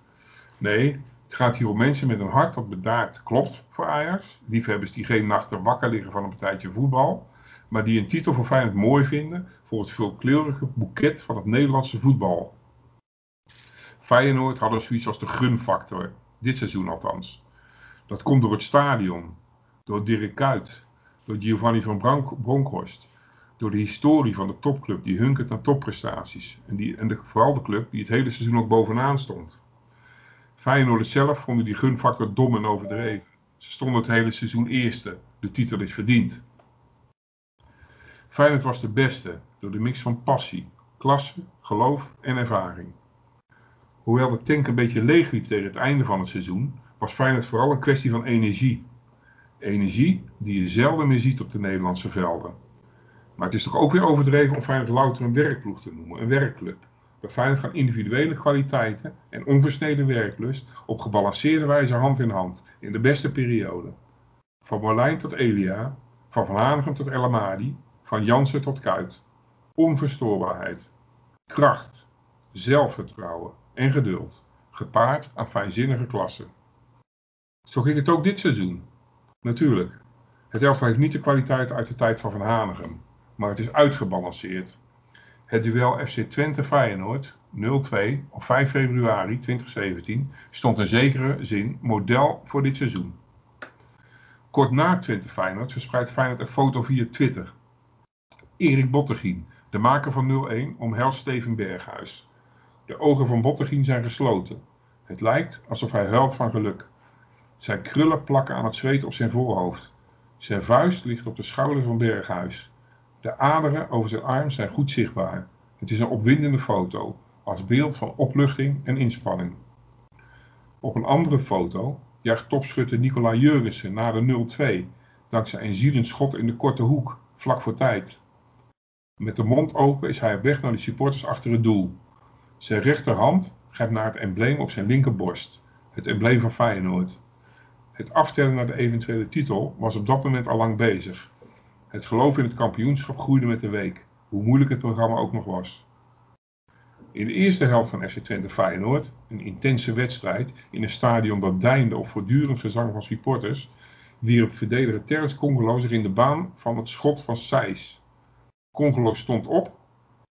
Nee, het gaat hier om mensen met een hart dat bedaard klopt voor Ajax. Liefhebbers die geen nachten wakker liggen van een partijtje voetbal. Maar die een titel voor Feyenoord mooi vinden voor het veelkleurige boeket van het Nederlandse voetbal. Feyenoord hadden zoiets als de gunfactor, dit seizoen althans. Dat komt door het stadion, door Dirk Kuyt, door Giovanni van Bronckhorst, door de historie van de topclub die hunkert naar topprestaties. En, die, en de, vooral de club die het hele seizoen ook bovenaan stond. Feyenoord zelf vonden die gunfactor dom en overdreven. Ze stonden het hele seizoen eerste. De titel is verdiend. Feyenoord was de beste door de mix van passie, klasse, geloof en ervaring. Hoewel de tank een beetje leeg liep tegen het einde van het seizoen, was Feyenoord vooral een kwestie van energie. Energie die je zelden meer ziet op de Nederlandse velden. Maar het is toch ook weer overdreven om Feyenoord louter een werkploeg te noemen, een werkclub. Bij Feyenoord gaan individuele kwaliteiten en onversneden werklust op gebalanceerde wijze hand in hand in de beste periode. Van Marlijn tot Elia, van Van Hanegem tot El Amadi, van Jansen tot Kuit. Onverstoorbaarheid, kracht, zelfvertrouwen en geduld, gepaard aan fijnzinnige klassen. Zo ging het ook dit seizoen. Natuurlijk, het elftal heeft niet de kwaliteit uit de tijd van Van Hanegem, maar het is uitgebalanceerd. Het duel FC Twente-Feyenoord 0-2 op 5 februari 2017 stond in zekere zin model voor dit seizoen. Kort na Twente-Feyenoord verspreidt Feyenoord een foto via Twitter. Erik Bottegien, de maker van 0-1, omhelst Steven Berghuis. De ogen van Bottegien zijn gesloten. Het lijkt alsof hij huilt van geluk. Zijn krullen plakken aan het zweet op zijn voorhoofd. Zijn vuist ligt op de schouder van Berghuis. De aderen over zijn arm zijn goed zichtbaar. Het is een opwindende foto, als beeld van opluchting en inspanning. Op een andere foto jaagt topschutter Nicola Jurgensen na de 0-2, dankzij een zielend schot in de korte hoek, vlak voor tijd. Met de mond open is hij op weg naar de supporters achter het doel. Zijn rechterhand grijpt naar het embleem op zijn linkerborst, het embleem van Feyenoord. Het aftellen naar de eventuele titel was op dat moment al lang bezig. Het geloof in het kampioenschap groeide met de week, hoe moeilijk het programma ook nog was. In de eerste helft van FC Twente Feyenoord, een intense wedstrijd in een stadion dat deinde op voortdurend gezang van supporters, wierp verdediger Terrence Congolo zich in de baan van het schot van Seis. Congolo stond op,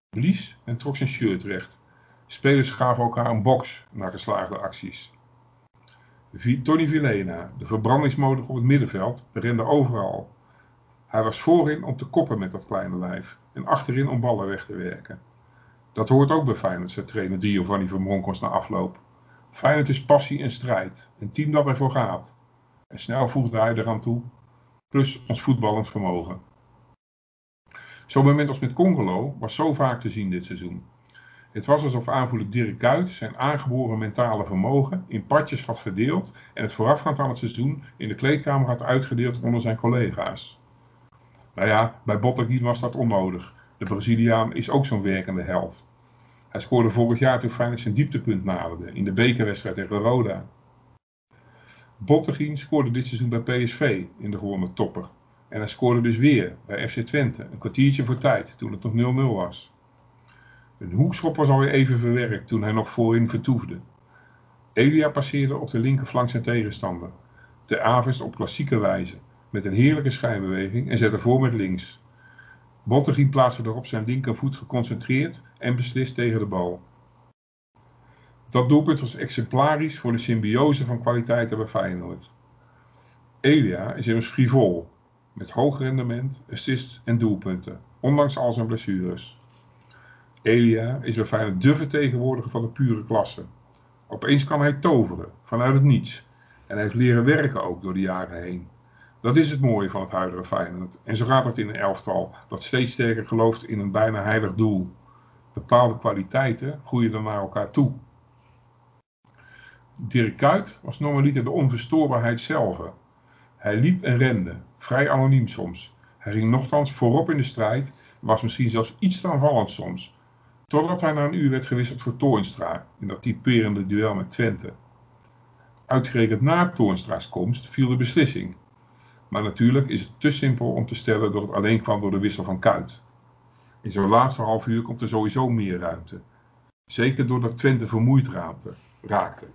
blies en trok zijn shirt recht. Spelers gaven elkaar een box na geslaagde acties. Tony Villena, de verbrandingsmotor op het middenveld, rende overal. Hij was voorin om te koppen met dat kleine lijf en achterin om ballen weg te werken. Dat hoort ook bij Feyenoord, zei trainer Giovanni van Bronckhorst na afloop. Feyenoord is passie en strijd, een team dat ervoor gaat. En snel voegde hij eraan toe, plus ons voetballend vermogen. Zo'n moment als met Congolo was zo vaak te zien dit seizoen. Het was alsof aanvoerder Dirk Kuyt zijn aangeboren mentale vermogen in partjes had verdeeld en het voorafgaand aan het seizoen in de kleedkamer had uitgedeeld onder zijn collega's. Nou ja, bij Botteguin was dat onnodig. De Braziliaan is ook zo'n werkende held. Hij scoorde vorig jaar toen Feyenoord zijn dieptepunt naderde in de bekerwedstrijd tegen Roda. Botteguin scoorde dit seizoen bij PSV in de gewonnen topper. En hij scoorde dus weer bij FC Twente, een kwartiertje voor tijd, toen het nog 0-0 was. Een hoekschop was alweer even verwerkt toen hij nog voorin vertoefde. Elia passeerde op de linkerflank zijn tegenstander. Ter avest op klassieke wijze, met een heerlijke schijnbeweging en zette voor met links. Bottegien plaatste erop zijn linkervoet geconcentreerd en beslist tegen de bal. Dat doelpunt was exemplarisch voor de symbiose van kwaliteiten bij Feyenoord. Elia is immers frivol, met hoog rendement, assists en doelpunten, ondanks al zijn blessures. Elia is bij Feyenoord de vertegenwoordiger van de pure klasse. Opeens kan hij toveren, vanuit het niets. En hij heeft leren werken ook door de jaren heen. Dat is het mooie van het huidige Feyenoord. En zo gaat het in een elftal dat steeds sterker gelooft in een bijna heilig doel. Bepaalde kwaliteiten groeien dan naar elkaar toe. Dirk Kuyt was normaliter de onverstoorbaarheid zelf. Hij liep en rende, vrij anoniem soms. Hij ging nogthans voorop in de strijd, was misschien zelfs iets te aanvallend soms. Totdat hij na een uur werd gewisseld voor Toornstra in dat typerende duel met Twente. Uitgerekend na Toornstra's komst viel de beslissing. Maar natuurlijk is het te simpel om te stellen dat het alleen kwam door de wissel van Kuit. In zo'n laatste half uur komt er sowieso meer ruimte. Zeker doordat Twente vermoeid raakte.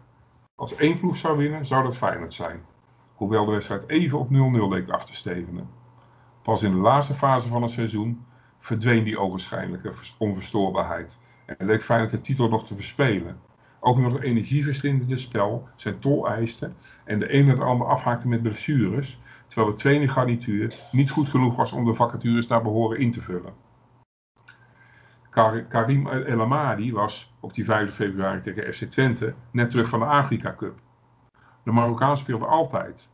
Als één ploeg zou winnen, zou dat Feyenoord zijn. Hoewel de wedstrijd even op 0-0 leek af te stevenen. Pas in de laatste fase van het seizoen verdween die ogenschijnlijke onverstoorbaarheid. En leek Feyenoord de titel nog te verspelen. Ook nog het energieverslindende spel zijn tol eiste en de een de ander afhaakte met blessures, terwijl de tweede garnituur niet goed genoeg was om de vacatures naar behoren in te vullen. Karim El Amadi was op die 5 februari tegen FC Twente net terug van de Afrika Cup. De Marokkaan speelde altijd.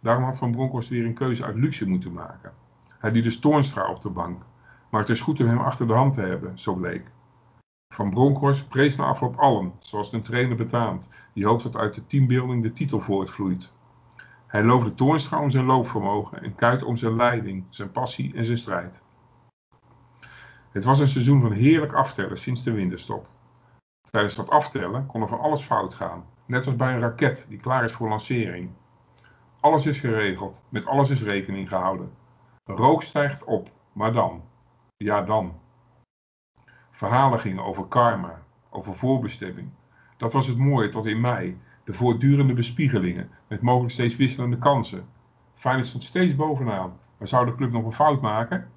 Daarom had Van Bronckhorst weer een keuze uit luxe moeten maken. Hij liet dus Toornstra op de bank, maar het is goed om hem achter de hand te hebben, zo bleek. Van Bronckhorst prees na afloop allen, zoals een trainer betaamt, die hoopt dat uit de teambuilding de titel voortvloeit. Hij loofde Toornstra om zijn loopvermogen en Kuit om zijn leiding, zijn passie en zijn strijd. Het was een seizoen van heerlijk aftellen sinds de winterstop. Tijdens dat aftellen kon er van alles fout gaan, net als bij een raket die klaar is voor lancering. Alles is geregeld, met alles is rekening gehouden. Rook stijgt op, maar dan? Ja, dan. Verhalen gingen over karma, over voorbestemming. Dat was het mooie tot in mei, de voortdurende bespiegelingen, met mogelijk steeds wisselende kansen. Feyenoord stond steeds bovenaan, maar zou de club nog een fout maken?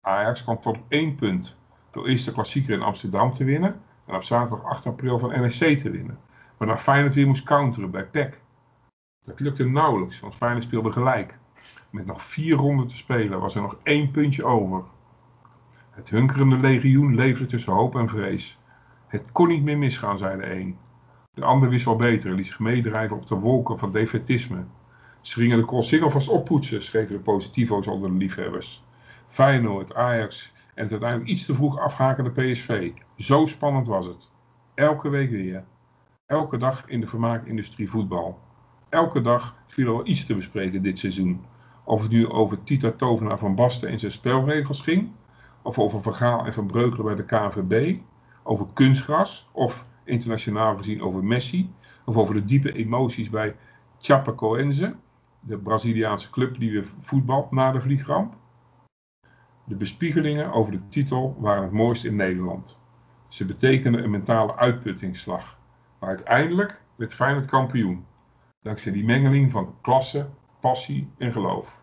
Ajax kwam tot op één punt, door eerst de klassieker in Amsterdam te winnen en op zaterdag 8 april van NEC te winnen. Waarna Feyenoord weer moest counteren bij PEC. Dat lukte nauwelijks, want Feyenoord speelde gelijk. Met nog vier ronden te spelen was er nog één puntje over. Het hunkerende legioen leefde tussen hoop en vrees. Het kon niet meer misgaan, zei de een. De ander wist wel beter en liet zich meedrijven op de wolken van defetisme. Ze gingen de Koolsingel vast oppoetsen, schreven de positivo's onder de liefhebbers. Feyenoord, Ajax en het uiteindelijk iets te vroeg afhakende PSV. Zo spannend was het. Elke week weer. Elke dag in de vermaakindustrie voetbal. Elke dag viel er wel iets te bespreken dit seizoen. Of het nu over Tita Tovenaar van Basten en zijn spelregels ging, of over Vergaal en Van Breukelen bij de KNVB, over kunstgras, of internationaal gezien over Messi, of over de diepe emoties bij Chapecoense, de Braziliaanse club die weer voetbalt na de vliegramp. De bespiegelingen over de titel waren het mooist in Nederland. Ze betekenden een mentale uitputtingsslag, maar uiteindelijk werd Feyenoord kampioen, dankzij die mengeling van klasse, passie en geloof.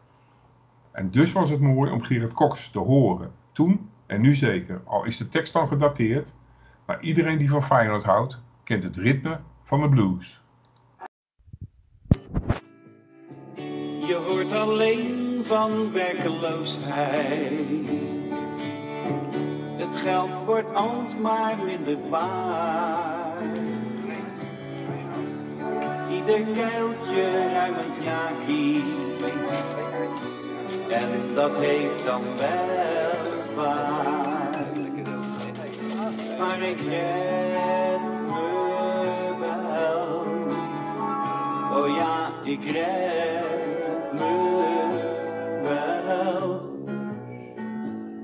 En dus was het mooi om Gerard Cox te horen, toen en nu zeker, al is de tekst dan gedateerd, maar iedereen die van Feyenoord houdt, kent het ritme van de blues. Je hoort alleen van werkeloosheid. Het geld wordt alsmaar minder waard. Ieder kuiltje ruim een knaakie. En dat heeft dan wel vaart. Maar ik red me wel. Oh ja, ik red me wel.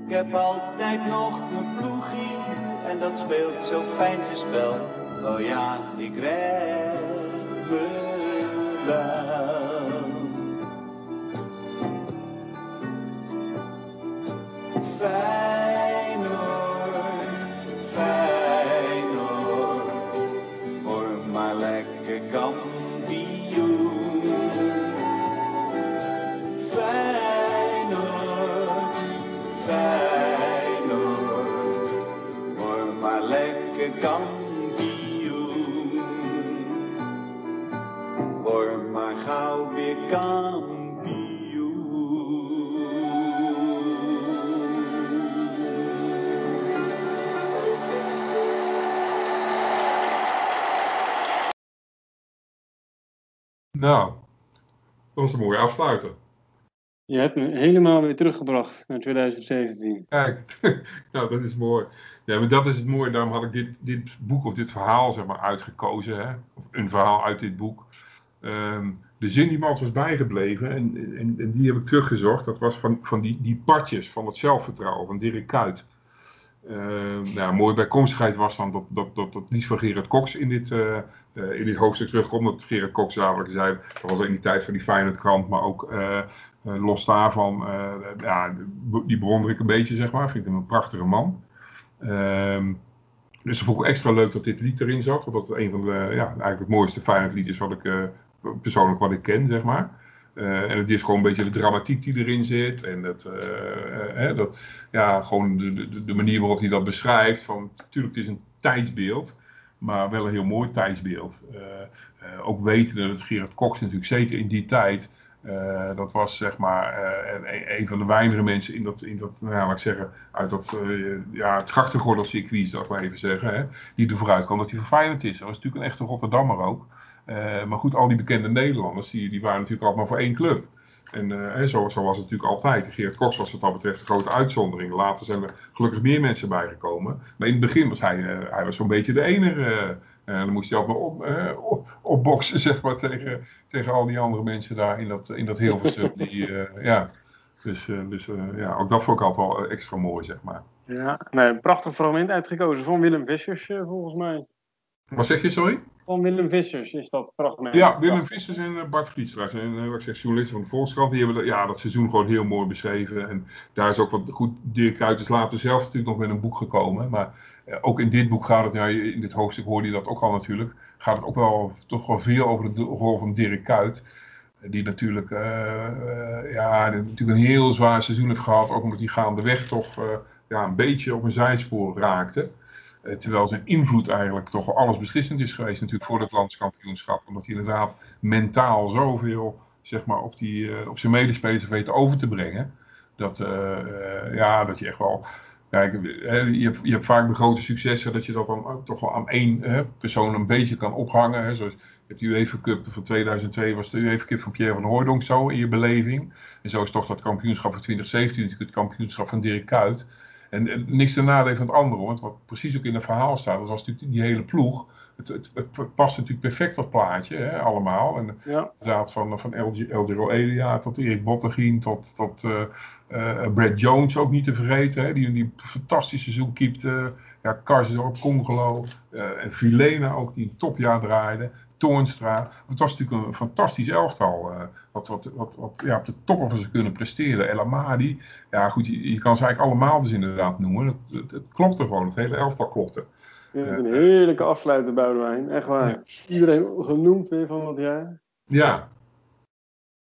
Ik heb altijd nog mijn ploegie en dat speelt zo fijn spel. Oh ja, ik red me wel. Nou, dat was een mooie afsluiter. Je hebt me helemaal weer teruggebracht naar 2017. Kijk, nou dat is mooi. Ja, maar dat is het mooie. Daarom had ik dit, dit boek of dit verhaal zeg maar uitgekozen. Hè? Of een verhaal uit dit boek. Ehm, de zin die me altijd was bijgebleven, en, en, en die heb ik teruggezocht. Dat was van, van die, die partjes van het zelfvertrouwen van Dirk Kuyt. Ehm, nou, mooie bijkomstigheid was dan dat, dat, dat, dat Lies van Gerard Cox in dit, eh, eh, in dit hoofdstuk terugkomt. Dat Gerard Cox namelijk zei, dat was in die tijd van die Feyenoord-krant, maar ook eh, eh, los daarvan, eh, ja, die bewonder ik een beetje, zeg maar. Vind ik hem een prachtige man. Ehm, dus dat vond ik extra leuk dat dit lied erin zat. Want dat is een van de, ja, eigenlijk het mooiste Feyenoord liedjes wat ik, eh, persoonlijk wat ik ken, zeg maar. Eh, en het is gewoon een beetje de dramatiek die erin zit. En dat, eh, eh, dat ja, gewoon de, de, de manier waarop hij dat beschrijft. Van, natuurlijk, het is een tijdsbeeld. Maar wel een heel mooi tijdsbeeld. Ook wetende dat Gerard Cox natuurlijk zeker in die tijd. dat was zeg maar een, van de weinige mensen in dat, in dat nou, laat ik zeggen, uit dat ja, het grachtengordelcircuit, zal ik maar even zeggen, hè, die er vooruit kwam dat hij verfijnd is. Dat was natuurlijk een echte Rotterdammer ook. Eh, maar goed, al die bekende Nederlanders, die, die waren natuurlijk altijd maar voor één club. En eh, zo, zo was het natuurlijk altijd. Geert Cox was wat dat betreft een grote uitzondering. Later zijn er gelukkig meer mensen bijgekomen. Maar in het begin was hij, eh, hij was zo'n beetje de enige. en dan moest hij altijd maar op, op, opboksen zeg maar, tegen, tegen al die andere mensen daar in dat, in dat Hilversum. Die, ja. Dus, dus ja, ook dat vond ik altijd wel extra mooi, zeg maar. Ja, nee, een prachtig fragment uitgekozen van Willem Vissers, volgens mij. Wat zeg je, sorry? Van Willem Vissers is dat fragment. Ja, Willem Vissers en eh, Bart Vlietstra zijn eh, wat ik zeg, journalisten van de Volkskrant. Die hebben dat, ja, dat seizoen gewoon heel mooi beschreven. En daar is ook wat goed. Dirk Kuyt is later zelf natuurlijk nog met een boek gekomen. Maar eh, ook in dit boek gaat het, ja, in dit hoofdstuk hoorde je dat ook al natuurlijk. Gaat het ook wel toch wel veel over de rol van Dirk Kuyt. Die natuurlijk, ja, natuurlijk een heel zwaar seizoen heeft gehad. Ook omdat hij gaandeweg toch ja, een beetje op een zijspoor raakte. Eh, terwijl zijn invloed eigenlijk toch alles beslissend is geweest natuurlijk voor het landskampioenschap. Omdat hij inderdaad mentaal zoveel zeg maar, op, die, eh, op zijn medespelers weet over te brengen. Dat, eh, ja, dat je echt wel... Kijk, je, hebt, je hebt vaak de grote successen dat je dat dan toch wel aan één persoon een beetje kan ophangen. Hè. Zoals, je hebt de UEFA Cup van 2002 was de UEFA Cup van Pierre van Hooijdonk zo in je beleving. En zo is toch dat kampioenschap van 2017 natuurlijk het kampioenschap van Dirk Kuyt. En, en niks ten nadele van het andere, want wat precies ook in het verhaal staat, dat was natuurlijk die hele ploeg. Het, het, het past natuurlijk perfect dat plaatje, hè, allemaal. En Ja, inderdaad van, van Eldero Elia tot Erik Bottegien tot, tot eh, eh, Brad Jones ook niet te vergeten. Hè, die, die fantastische seizoen keepte. ja, Karsdorp, Congelo eh, en Vilena ook die een topjaar draaide. Toornstra. Het was natuurlijk een fantastisch elftal. eh, wat, wat, wat, wat ja, op de toppen van ze kunnen presteren. El Amadi. Ja goed, je, je kan ze eigenlijk allemaal dus inderdaad noemen. Het, het, het klopte gewoon. Het hele elftal klopte. het een heerlijke afsluiter, Boudewijn. Echt waar. Ja. Iedereen genoemd weer van dat jaar. Ja,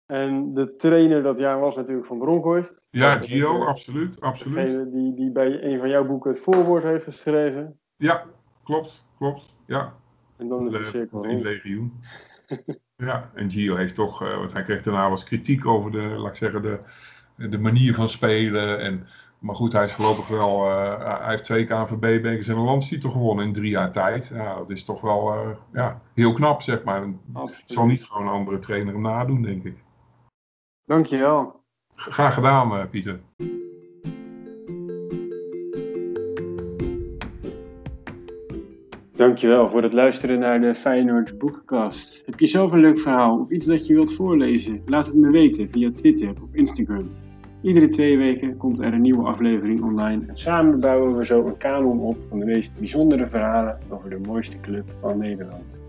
En de trainer dat jaar was natuurlijk van Bronkhorst. ja Gio, eh, absoluut. absoluut. Degene die, die bij een van jouw boeken het voorwoord heeft geschreven. Ja, klopt, klopt. Ja, En dan is de cirkel rond. legioen. ja, en Gio heeft toch, eh, want hij kreeg daarna eens kritiek over de, laat ik zeggen, de, de manier van spelen. En, maar goed, hij is voorlopig wel, eh, hij heeft twee KNVB-bekers en een landstitel gewonnen in drie jaar tijd. Ja, dat is toch wel eh, ja, heel knap, zeg maar. Het zal niet gewoon een andere trainer hem nadoen, denk ik. Dankjewel. Graag gedaan, Pieter. Dankjewel voor het luisteren naar de Feyenoord Boekenkast. Heb je zelf een leuk verhaal of iets dat je wilt voorlezen? Laat het me weten via Twitter of Instagram. Iedere twee weken komt er een nieuwe aflevering online en samen bouwen we zo een kanon op van de meest bijzondere verhalen over de mooiste club van Nederland.